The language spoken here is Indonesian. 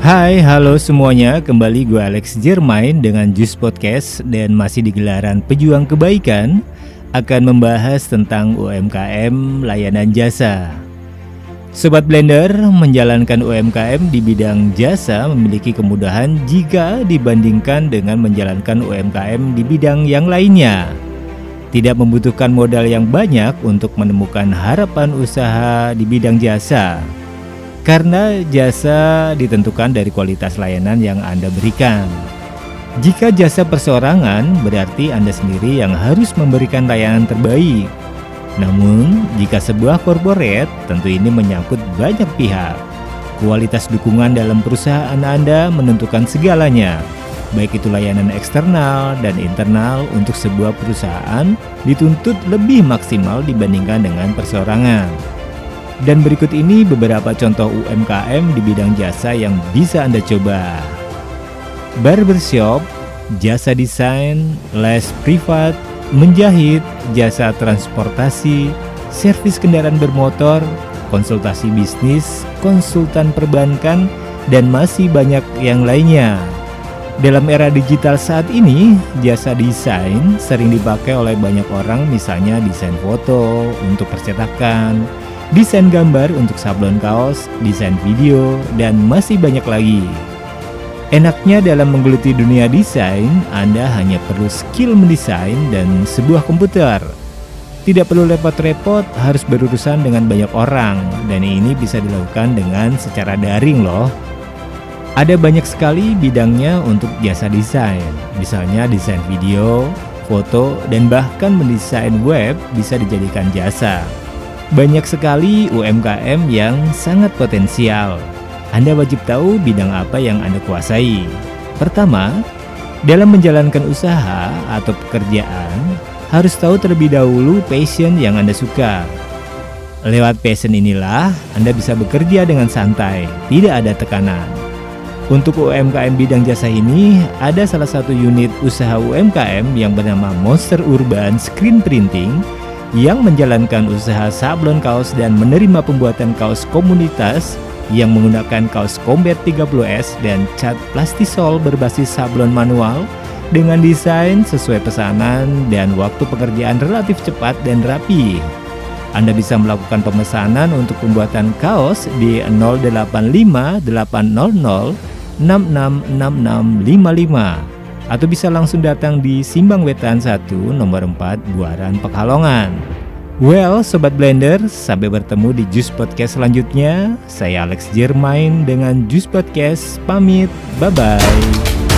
Hai, halo semuanya. Kembali gue Alex Jermain dengan Jus Podcast dan masih di gelaran Pejuang Kebaikan akan membahas tentang UMKM layanan jasa. Sobat Blender menjalankan UMKM di bidang jasa memiliki kemudahan jika dibandingkan dengan menjalankan UMKM di bidang yang lainnya. Tidak membutuhkan modal yang banyak untuk menemukan harapan usaha di bidang jasa karena jasa ditentukan dari kualitas layanan yang Anda berikan. Jika jasa perseorangan, berarti Anda sendiri yang harus memberikan layanan terbaik. Namun, jika sebuah korporat, tentu ini menyangkut banyak pihak. Kualitas dukungan dalam perusahaan Anda menentukan segalanya, baik itu layanan eksternal dan internal untuk sebuah perusahaan dituntut lebih maksimal dibandingkan dengan perseorangan. Dan berikut ini beberapa contoh UMKM di bidang jasa yang bisa Anda coba. Barbershop, jasa desain, les privat, menjahit, jasa transportasi, servis kendaraan bermotor, konsultasi bisnis, konsultan perbankan, dan masih banyak yang lainnya. Dalam era digital saat ini, jasa desain sering dipakai oleh banyak orang misalnya desain foto untuk percetakan, desain gambar untuk sablon kaos, desain video, dan masih banyak lagi. Enaknya dalam menggeluti dunia desain, Anda hanya perlu skill mendesain dan sebuah komputer. Tidak perlu repot-repot harus berurusan dengan banyak orang, dan ini bisa dilakukan dengan secara daring loh. Ada banyak sekali bidangnya untuk jasa desain, misalnya desain video, foto, dan bahkan mendesain web bisa dijadikan jasa. Banyak sekali UMKM yang sangat potensial. Anda wajib tahu bidang apa yang Anda kuasai. Pertama, dalam menjalankan usaha atau pekerjaan, harus tahu terlebih dahulu passion yang Anda suka. Lewat passion inilah Anda bisa bekerja dengan santai, tidak ada tekanan. Untuk UMKM bidang jasa ini, ada salah satu unit usaha UMKM yang bernama Monster Urban Screen Printing yang menjalankan usaha sablon kaos dan menerima pembuatan kaos komunitas yang menggunakan kaos Combat 30S dan cat plastisol berbasis sablon manual dengan desain sesuai pesanan dan waktu pekerjaan relatif cepat dan rapi. Anda bisa melakukan pemesanan untuk pembuatan kaos di 085 800 666655 atau bisa langsung datang di Simbang Wetan 1 nomor 4 Buaran Pekalongan. Well, Sobat Blender, sampai bertemu di Juice Podcast selanjutnya. Saya Alex Jermain dengan Juice Podcast, pamit, bye-bye.